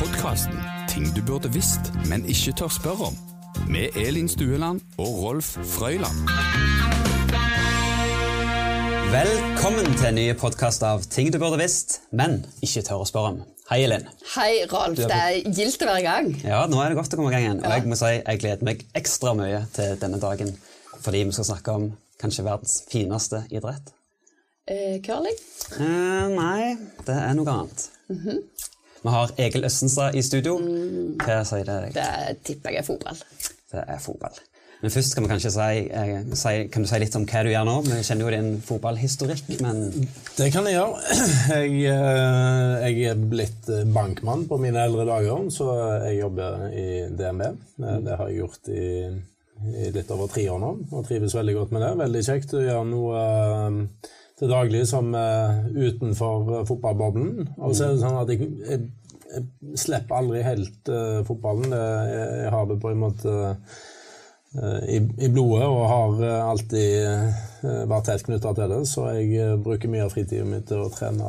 Podkasten 'Ting du burde visst, men ikke tør spørre om' med Elin Stueland og Rolf Frøyland. Velkommen til en ny podkast av Ting du burde visst, men ikke tør å spørre om. Hei, Elin. Hei, Rolf. Det er gildt å være i gang. Ja, nå er det godt å komme i gang igjen. Og jeg må si jeg gleder meg ekstra mye til denne dagen. Fordi vi skal snakke om kanskje verdens fineste idrett. Eh, curling? Eh, nei, det er noe annet. Vi har Egil Østenstad i studio. Hva sier det deg? Det tipper jeg er fotball. Det er fotball. Men først kan kanskje si, eh, si, kan du si litt om hva du gjør nå? Vi kjenner jo din fotballhistorikk, men Det kan jeg gjøre. Jeg, eh, jeg er blitt bankmann på mine eldre dager, så jeg jobber i DNB. Eh, Det har jeg gjort i, i litt over tre år nå, og trives veldig godt med det. Veldig kjekt å gjøre noe eh, til daglig som uh, utenfor eh, fotballboblen. Og så er det sånn at jeg, jeg, jeg slipper aldri helt uh, fotballen. Jeg, jeg har det på en måte i, i blodet og har alltid vært tett knytta til det. Så jeg bruker mye av fritida mi til å trene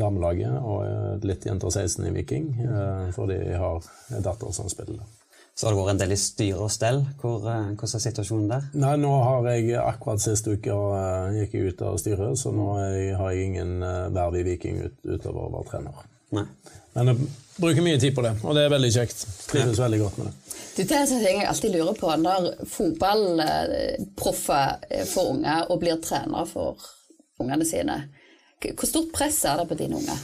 damelaget og litt jenter 16 i Viking, fordi jeg har en datter som spiller. Så har det vært en del i styre og stell. Hvor, eh, hvordan er situasjonen der? Nei, nå har jeg akkurat sist uke uh, gikk jeg ut av styret, så nå jeg, har jeg ingen uh, verv i Viking ut, utover å være trener. Nei. Men jeg bruker mye tid på det, og det er veldig kjekt. Trives veldig godt med det. Du, det er en ting jeg alltid lurer på når fotballproffer eh, får unger og blir trener for ungene sine. Hvor stort press er det på dine unger?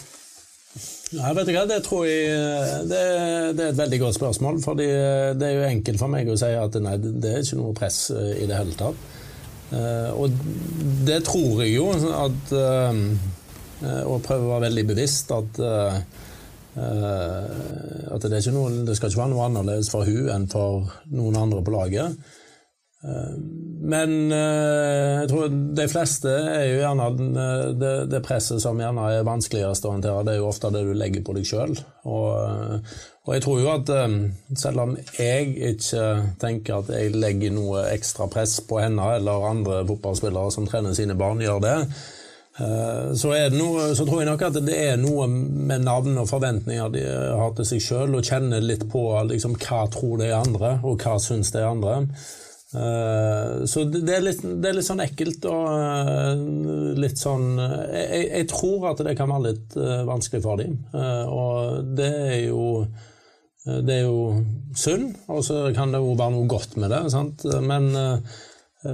Nei, vet du hva, Det tror jeg eh, det, det er et veldig godt spørsmål. fordi eh, Det er jo enkelt for meg å si at nei, det er ikke noe press eh, i det hele tatt. Og det tror jeg jo at Og prøver å være veldig bevisst at at det, ikke noe, det skal ikke være noe annerledes for hun enn for noen andre på laget. Men eh, jeg tror de fleste er jo gjerne eh, det, det presset som gjerne er vanskeligst å håndtere, det er jo ofte det du legger på deg sjøl. Og, eh, og jeg tror jo at eh, selv om jeg ikke tenker at jeg legger noe ekstra press på henne eller andre fotballspillere som trener sine barn, gjør det, eh, så, noe, så tror jeg nok at det er noe med navn og forventninger de har til seg sjøl, og kjenner litt på liksom, hva tror de andre, og hva syns de andre. Eh, Så det er, litt, det er litt sånn ekkelt og eh, litt sånn jeg, jeg- jeg tror at det kan være litt eh, vanskelig for dem. Eh, Og det er jo eh, det er jo synd, og så kan det jo være noe godt med det. Sant? Men, eh,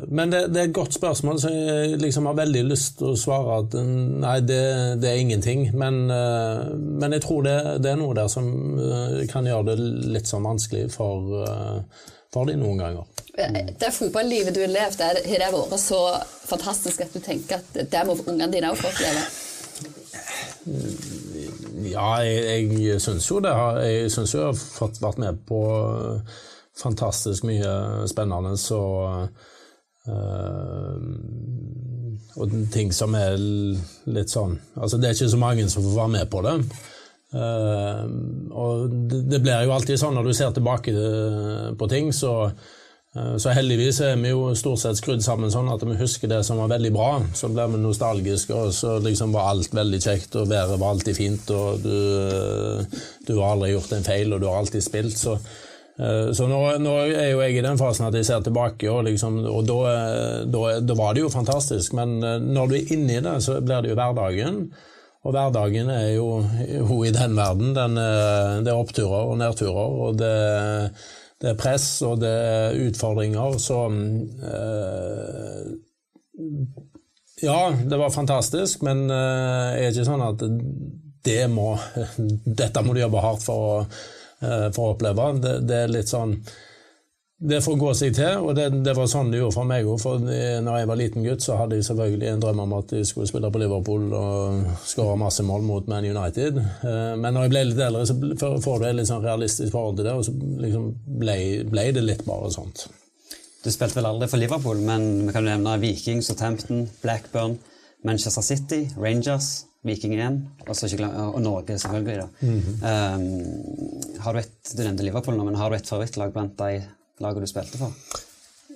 men det, det er et godt spørsmål, så jeg liksom har veldig lyst til å svare at eh, nei, det, det er ingenting. Men, eh, men jeg tror det, det er noe der som eh, kan gjøre det litt sånn vanskelig for, eh, for de noen ganger. Det fotballivet du har levd, er- har det vært så fantastisk at du tenker at det må ungene dine òg få oppleve? Ja, jeg, jeg syns jo det. har- Jeg syns jo jeg har fått vært med på fantastisk mye spennende så øh, Og ting som er litt sånn Altså, det er ikke så mange som får være med på det. Uh, og det, det blir jo alltid sånn når du ser tilbake eh, på ting, så Eh, Så heldigvis er vi jo stort sett skrudd sammen sånn at vi husker det som var veldig bra. Så blir vi nostalgiske, og så liksom var alt veldig kjekt, og været var alltid fint, og du, du har aldri gjort en feil, og du har alltid spilt. Så, eh, så nå, nå er jo jeg i den fasen at jeg ser tilbake, og, liksom, og da, da, da var det jo fantastisk. Men eh, når du er inni det, så blir det jo hverdagen. Og hverdagen er jo, jo i den verden. Den, det er oppturer og nedturer, og det, det er press og det er utfordringer. Så eh, Ja, det var fantastisk, men eh, er ikke sånn at det må Dette må du jobbe hardt for å, eh, for å oppleve. Det, det er litt sånn det får gå seg til, og det, det var sånn det gjorde for meg òg. For eh, når jeg var liten gutt, så hadde jeg selvfølgelig en drøm om at jeg skulle spille på Liverpool og skåre masse mål mot Man United. Eh, Men når jeg ble litt eldre, så får du et litt sånn realistisk forhold til det, og så liksom ble, ble det litt bare sånt. Du spilte vel aldri for Liverpool, men vi kan jo nevne Viking, Southampton, Blackburn, Manchester City, Rangers, Viking 1, og, og Norge, selvfølgelig. da. um, har du, et, du nevnte Liverpool nå, men har du et favorittlag blant de lagene du spilte for?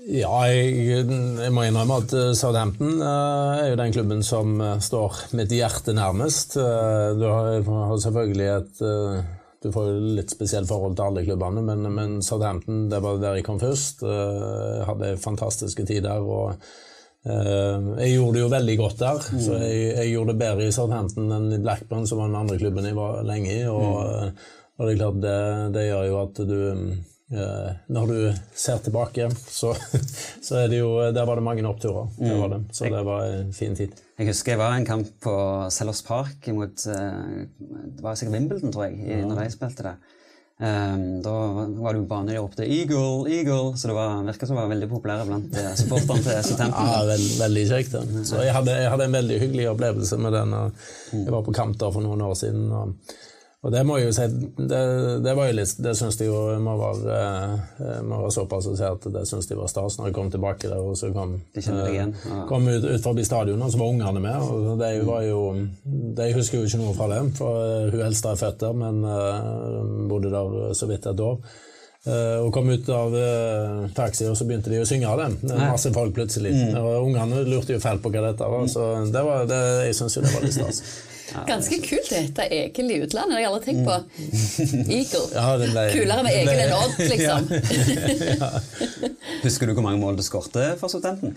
Ja, jeg, jeg må innrømme at eh, Southampton uh, er jo den klubben som uh, står mitt hjerte nærmest. Du har, har, selvfølgelig et Du får jo litt spesielt forhold til alle klubbene, men, men Southampton det var der jeg kom først. Jeg hadde fantastiske tider. og jeg gjorde det jo veldig godt der, mm. så jeg, jeg, gjorde det bedre i Southampton enn i Blackburn, som var den andre klubben jeg var lenge i. Og, mm. og det er klart, det, det gjør jo at du Eh, når du ser tilbake, så, så, er det jo Der var det mange oppturer. Det var det. Så det var en fin tid. Jeg husker jeg var en kamp på Sellers Park mot eh, Det var sikkert Wimbledon, tror jeg, ja. når de spilte det. Um, da var det jo bane de ropte 'Eagle, Eagle', så det var, virka som det var veldig populære blant supporterne til Southampton. Ja, veld, veldig kjekt. Så jeg hadde, jeg hadde, en veldig hyggelig opplevelse med den. Jeg var på kamp der for noen år siden. og og det må jeg jo si, det, det var jo litt, det syns de jo må være, eh, må være såpass å si at det syns de var stas når jeg kom tilbake der. og så kom, de. Ja. kom ut, ut forbi stadionet, og så var ungene med. og De var jo, de husker jo ikke noe fra det, for eh, hun eldste er født der, men uh, bodde der så vidt et år. Uh, og kom ut av uh, taxi, og så begynte de å synge av dem. Masse folk plutselig. Mm. Og ungene lurte jo fælt på hva dette var, så det var, det, jeg syns jo det var litt stas. Ganske kult hete Egil i utlandet. Det har jeg aldri tenkt på. Eagle. Ja, Kulere med Egil enn Odd, liksom. ja. Husker du hvor mange mål du skårte for studenten?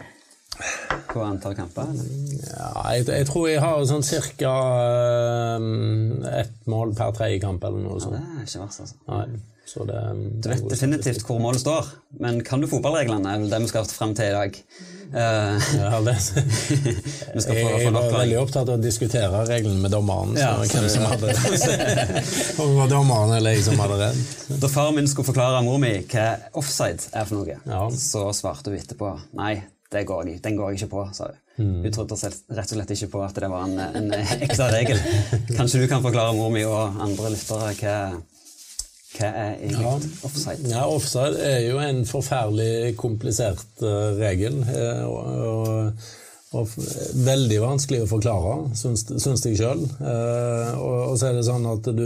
På antall kamper? Ja, jeg, jeg, tror jeg har sånn ca. Um, ett mål per tredje kamp eller noe sånt. Ja, det er ikke verst, altså. Nei. Det, du vet definitivt hvor målet står, men kan du fotballreglene? er vel det vi skal frem til i dag. Uh, ja, det. vi skal få, jeg, var veldig opptatt av å diskutere reglene med dommeren. Ja, hvem som hadde Om det var dommeren eller jeg som hadde redd. Da far min skulle forklare mor mi hva offside er for noe, ja. så svarte hun etterpå nei, går jeg, den går jeg ikke på, sa hun. Mm. Hun trodde rett og slett ikke på at det var en, en ekte regel. Kanskje du kan forklare mor mi og andre lyttere hva hva er egentlig ja, offside? Ja, Offside er jo en forferdelig komplisert uh, regel. Og, og, og, veldig vanskelig å forklare, syns, syns jeg sjøl. Uh, og, og, så er det sånn at du,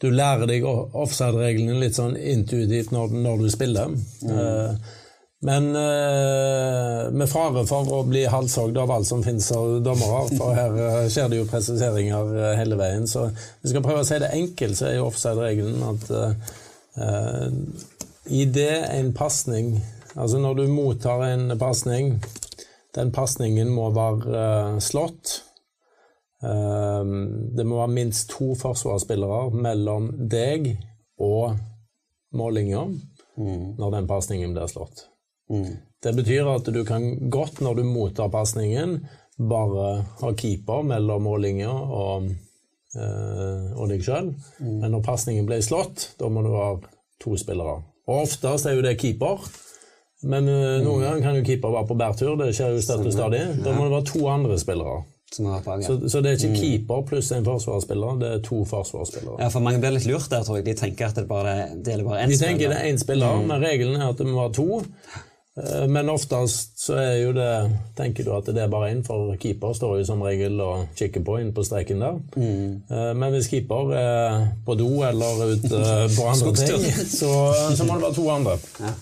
du lærer deg offside-reglene litt sånn intuitivt når, når du spiller. Mm. Men uh, med fare for å bli halshogd av alt som finnes av dommere, for her uh, skjer det jo presiseringer uh, hele veien, så vi skal prøve å si det enkelt, så er jo offside-regelen at uh, i det en pasning Altså når du mottar en pasning, den pasningen må være slått. det må være minst to forsvarsspillere mellom deg og mållinja mm. når den pasningen blir slått. Mm. Det betyr at du kan godt, når du mottar pasningen, bare ha keeper mellom mållinja og, øh, og deg sjøl. Mm. Men når pasningen blir slått, da må du ha to spillere. Og oftest er jo det keeper. Men øh, noen mm. ganger kan jo keeper være på bærtur. Det skjer jo støtt og stadig. Da må det være to andre spillere. Så, så, det er ikke mm. keeper pluss en forsvarsspiller, det er to forsvarsspillere. Ja, for Mange blir litt lurt der, tror jeg. De tenker at det bare det er bare én spiller. De tenker det er én spiller, mm. men regelen er at det må være to. Eh, men oftest så er jo det Tenker du at det er bare én, for keeper står jo som regel og kikker på inn på streken der. Mm. Eh, men hvis keeper er på do eller ute på andre ting, så, så, må det være to andre. Ja.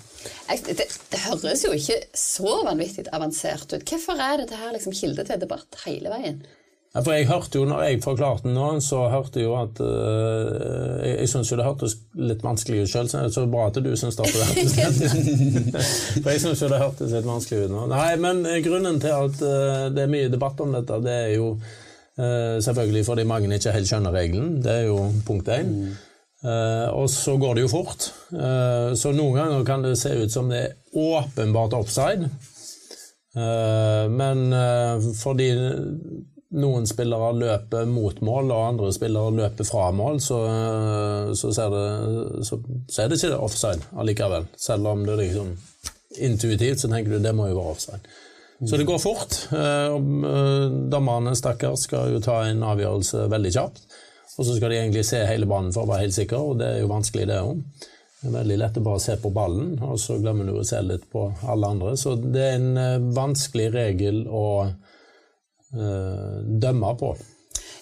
Det, det, høres jo ikke så vanvittig avansert ut. Hvorfor er dette her liksom kilde til debatt hele veien? Ja, for jeg hørte jo, når jeg forklarte den nå, så hørte jeg jo at uh, Jeg, jeg syns jo det hørtes litt vanskelig ut sjøl, så det er bra at du syns det for jeg syns jo det hørtes litt vanskelig ut nå. Nei, men eh, grunnen til at uh, det er mye debatt om dette, det er jo uh, selvfølgelig fordi mange ikke helt skjønner regelen. Det er jo punkt én. Mm. og så går det jo fort. så noen ganger kan det se ut som det er åpenbart offside. men fordi noen spillere løper mot mål, og andre spillere løper fra mål, så, så, det, så, så er det ikke offside allikevel. Selv om det liksom intuitivt så tenker du det må jo være offside. Så det går fort. Eh, eh, dommerne stakkars skal jo ta en avgjørelse veldig kjapt. Og så skal de egentlig se hele banen for å være helt sikker, og det er jo vanskelig, det òg. Det er veldig lett å bare se på ballen, og så glemmer du å se litt på alle andre. Så det er en eh, vanskelig regel å dømme på.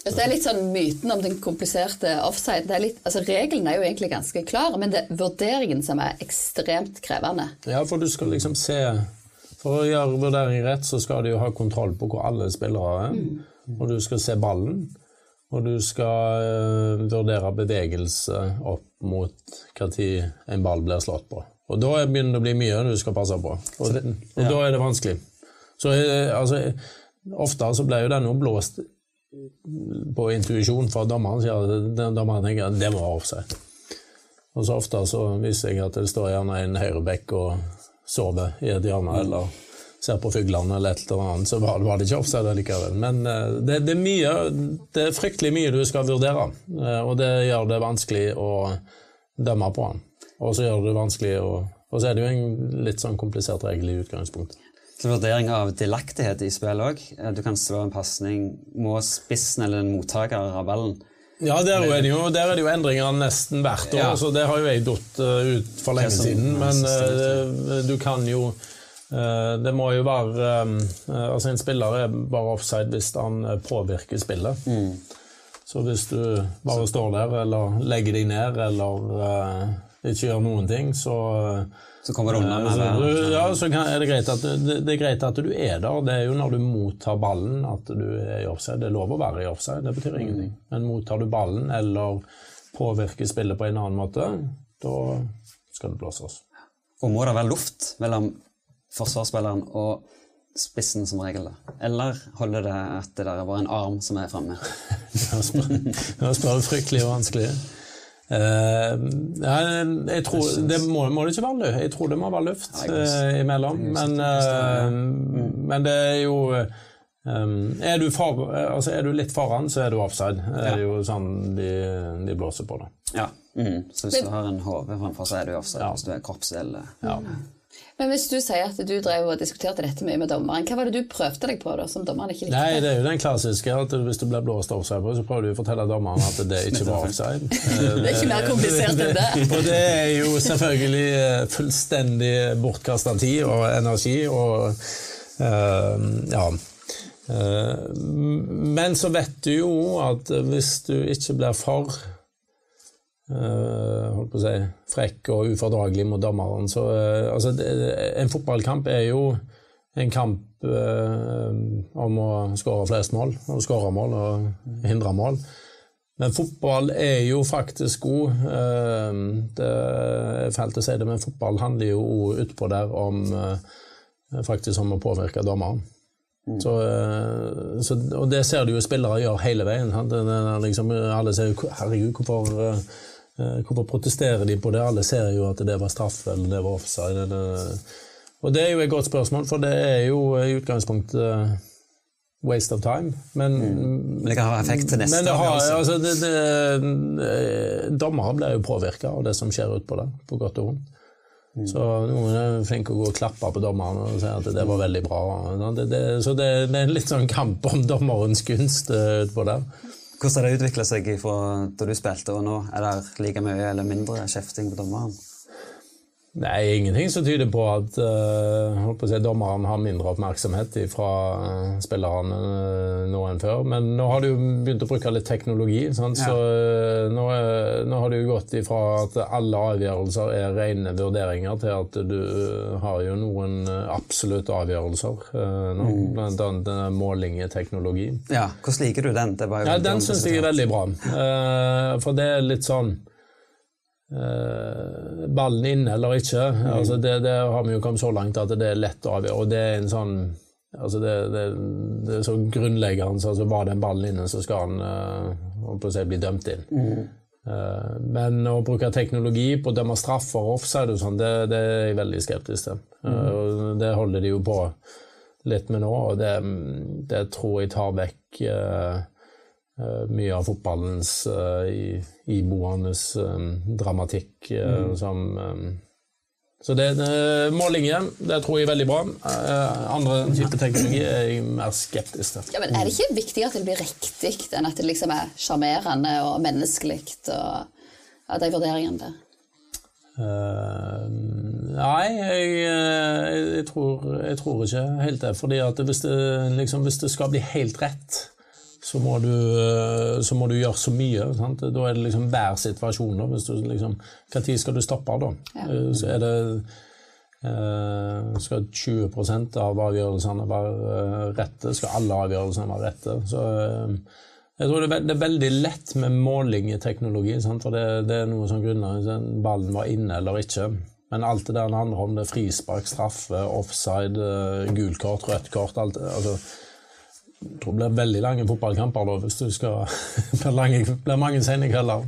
Det er litt sånn myten om den kompliserte offside. det Er litt, altså Regelen er jo egentlig ganske klar, men det er vurderingen som er ekstremt krevende. Ja, for du skal liksom se For å gjøre vurdering rett, så skal du jo ha kontroll på hvor alle spillere er. Mm. Og du skal se ballen. Og du skal uh, vurdere bevegelse opp mot når en ball blir slått på. Og da begynner det å bli mye du skal passe på. Og, det, og ja. da er det vanskelig. Så uh, altså, ofte så blir jo den noe blåst på intuisjon, fra dommeren sier at dommeren tenker at det må være offside. Og så ofte så viser jeg at det står gjerne en høyreback og sover i et hjørne, mm. eller ser på fuglene eller et eller annet, så var, det ikke offside likevel. Men uh, det, det, er mye, det er fryktelig mye du skal vurdere, uh, og det gjør det vanskelig å dømme på han. Og så gjør det vanskelig å Og så er det jo en litt sånn komplisert regel i utgangspunktet. Så vurdering av delaktighet i spill òg. Eh, du kan slå en pasning. Må spissen eller en mottaker av ballen ja, der er, det jo, der er det jo endringer nesten hvert år, ja. så det har jo jeg datt uh, ut for lenge siden. Men uh, du kan jo Det må jo være Altså, en spiller er bare offside hvis han påvirker spillet. Mm. Så hvis du bare står der eller legger deg ned eller ikke gjør noen ting, så så kommer du unna med det? Ja, så er det, greit at, det er greit at du er der. Det er jo når du mottar ballen at du er i offside. Det er lov å være i offside, det betyr ingenting. Men mottar du ballen eller påvirker spillet på en annen måte, da skal det blåses. Og må det være luft mellom forsvarsspilleren og spissen som regel? da? Eller holder det at det der er bare en arm som er framme? Spør du fryktelig vanskelig. Uh, jeg tror, det må, må, det ikke være løft. Jeg tror det må være luft uh, imellom. Men, uh, men, det er jo um, er, du for, altså er, du litt foran, så er du offside. Det er jo sånn de, de blåser på det. Ja. Mm. Så hvis du har en hode framfor, så er du offside. Ja. Hvis du er kroppsdel ja. Men hvis du sier at du drev og diskuterte dette mye med dommeren, hva var det du prøvde deg på da, som dommeren ikke likte? Nei, Det er jo den klassiske at hvis du blir blåst offside på, så prøver du å fortelle dommeren at det ikke var offside. det er ikke mer komplisert enn det. og det er jo selvfølgelig eh, fullstendig bortkasta tid og energi og uh, ja. Uh, men så vet du jo at hvis du ikke blir for holdt på å si, frekk og ufordragelig mot dommeren. Så, uh, altså, det, en fotballkamp er jo en kamp uh, om å skåre flest mål, og skåre mål og hindre mål. Men fotball er jo faktisk god. Det er fælt å si det, men fotball handler jo utpå der om faktisk om å påvirke dommeren. Mm. Så, så, og det ser du jo spillere gjør hele veien. Liksom, alle sier 'herregud, hvorfor Eh, hvorfor protesterer de på det? Alle ser jo at det var straff eller det var offside. Eller... Og det er jo et godt spørsmål, for det er jo i utgangspunktet eh, waste of time. Men, mm. men det kan ha effekt til neste år? Altså, det, det, eh, dommere blir jo påvirka av det som skjer utpå det, på godt og vondt. Mm. Så noen er flinke å gå og klappe på dommeren og si at det var veldig bra. Det, så det, det, er en litt sånn kamp om dommerens gunst utpå der. Hvordan har det utvikla seg fra da du spilte og nå? Er det like mye eller mindre kjefting på dommeren? Nei, ingenting som tyder på at uh, på si, dommeren har mindre oppmerksomhet fra uh, spillerne uh, nå enn før. Men nå har du begynt å bruke litt teknologi. Ja. Så uh, nå, nå, har det jo gått ifra at alle avgjørelser er rene vurderinger, til at du har jo noen absolutte avgjørelser nå. Mm. Blant annet målingeteknologi. Ja, Hvordan liker du den? ja, den syns jeg er veldig bra. for det er litt sånn Uh, ballen inn eller ikke. Mm. Altså det, det, har vi jo kommet så langt at det er lett å avgjøre. Og det er en sånn altså det, det, det, er så grunnleggende. Altså var den ballen inne, så skal han uh, si, bli dømt inn. Mm. Uh, men å bruke teknologi på å dømme straffer og offside og sånn, det, det, er jeg veldig skeptisk til. Mm. det holder de jo på litt med nå, og det, tror jeg tar vekk Eh, mye av fotballens uh, iboende um, dramatikk uh, mm. som um, Så det, det målingen det tror jeg er veldig bra. Uh, andre typer teknologi er jeg mer skeptisk til. Ja, men Er det ikke viktigere at det blir riktig enn at det liksom er sjarmerende og menneskelig? Og at de vurderingene der? Uh, nei, jeg, jeg, tror, jeg, tror, ikke helt det. fordi at hvis det, liksom, hvis det skal bli helt rett, så må du, eh, så må du gjøre så mye. Sant? Da er det liksom hver situasjon. Da. Hvis du liksom, tid skal du stoppe da? Ja. Eh, så er det eh, Skal 20 av avgjørelsene være rette? Skal alle avgjørelsene være rette? Så jeg tror det er, veldig lett med måling i teknologi. Sant? For det, det, er noe som grunner hvis ballen var inne eller ikke. Men alt det der handler om det frispark, straffe, offside, gult kort, rødt kort alt, altså, det blir veldig lange fotballkamper da, hvis du skal Det blir mange sene kvelder.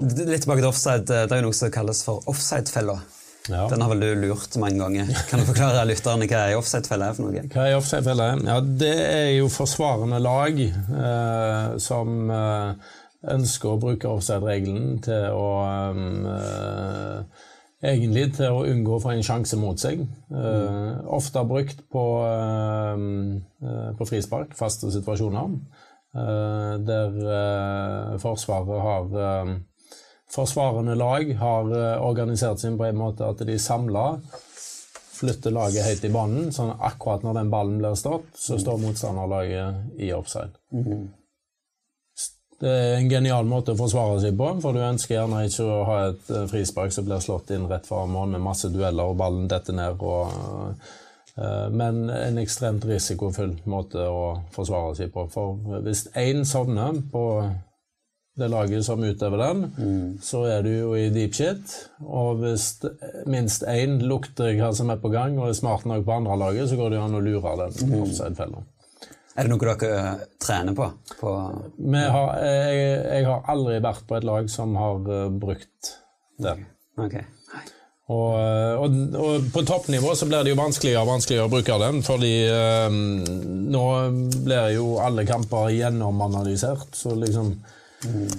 Litt tilbake til offside. Det er jo noe som kalles for offside-fella. Ja. Den har vel du lurt mange ganger. Kan du forklare lytterne hva er offside-fella er for noe? Hva er offside-fella? Ja, Det er jo forsvarende lag eh, som eh, ønsker å bruke offside-regelen til å eh, egentlig til å unngå å få en sjanse mot seg. Mm. ofte brukt på, uh, på, frispark, faste situasjoner, uh, der Forsvaret har Forsvarende lag har organisert seg på en måte at de samla flytter laget høyt i banen, sånn akkurat når den ballen blir stått, så står motstanderlaget i offside. Mm. Det er en genial måte å forsvare seg på, for du ønsker gjerne ikke å ha et eh, frispark som blir slått inn rett fra mål med masse dueller og ballen detter ned. Og, uh, men en ekstremt risikofull måte å forsvare seg på. For hvis én sovner på det laget som utøver den, mm. så er du jo i deep shit. Og hvis minst én lukter hva som er på gang og er smart nok på andre laget, så går det an å lure den mm. Er det noe dere eh, trener på? på har, jeg, jeg, har aldri vært på et lag som har uh, brukt det. Okay. Og, eh, og, og, på toppnivå så blir det jo vanskeligere og vanskeligere å bruke den, fordi um, nå blir jo alle kamper gjennomanalysert, så liksom mm.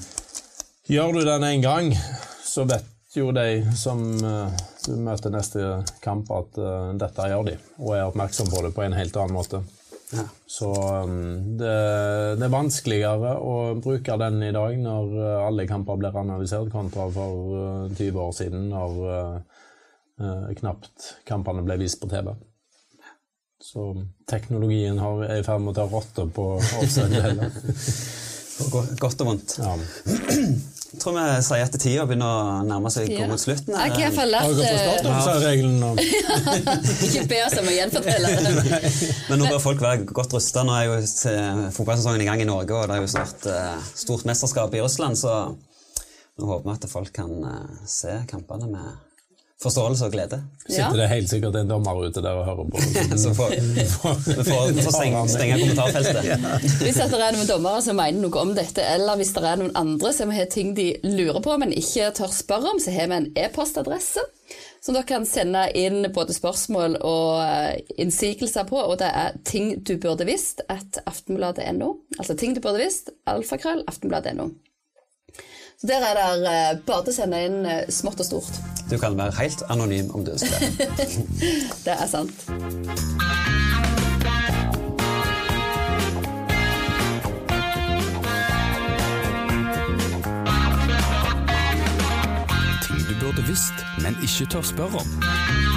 Gjør du den én gang, så vet jo de som uh, du møter neste kamp, at dette gjør de, og er oppmerksom på det på en helt annen måte. Ja. Så um, det, det, er vanskeligere å bruke den i dag når uh, alle kamper blir analysert, kontra for 20 uh, år siden når uh, knapt kampene ble vist på TV. Så teknologien har, er i ferd med å ta rotte på offside. Godt og vondt. Ja. Jeg tror vi sier at tida begynner å nærme seg ja. mot slutten. Jeg har iallfall lært Ikke be oss om å gjenfortelle det. Men nå bør folk være godt rusta. Nå er jo fotballsesongen i gang i Norge, og det er jo snart uh, stort mesterskap i Russland, så nå håper vi at folk kan uh, se kampene med forståelse og glede. Sitter det helt sikkert en dommer ute der og hører på. så får vi får stenge, stenge kommentarfeltet. Hvis det er noen dommere som mener noe om dette, eller hvis det er noen andre som har ting de lurer på, men ikke tør spørre om, så har vi en e-postadresse som dere kan sende inn både spørsmål og eh, innsigelser på, og det er ting du burde visst at aftenbladet.no. Altså ting du burde visst, alfakrøll, aftenbladet.no. Så Der er det bare å sende inn smått og stort. Du kan være helt anonym om du ønsker det. det er sant. Ting du burde visst, men ikke tør spørre om.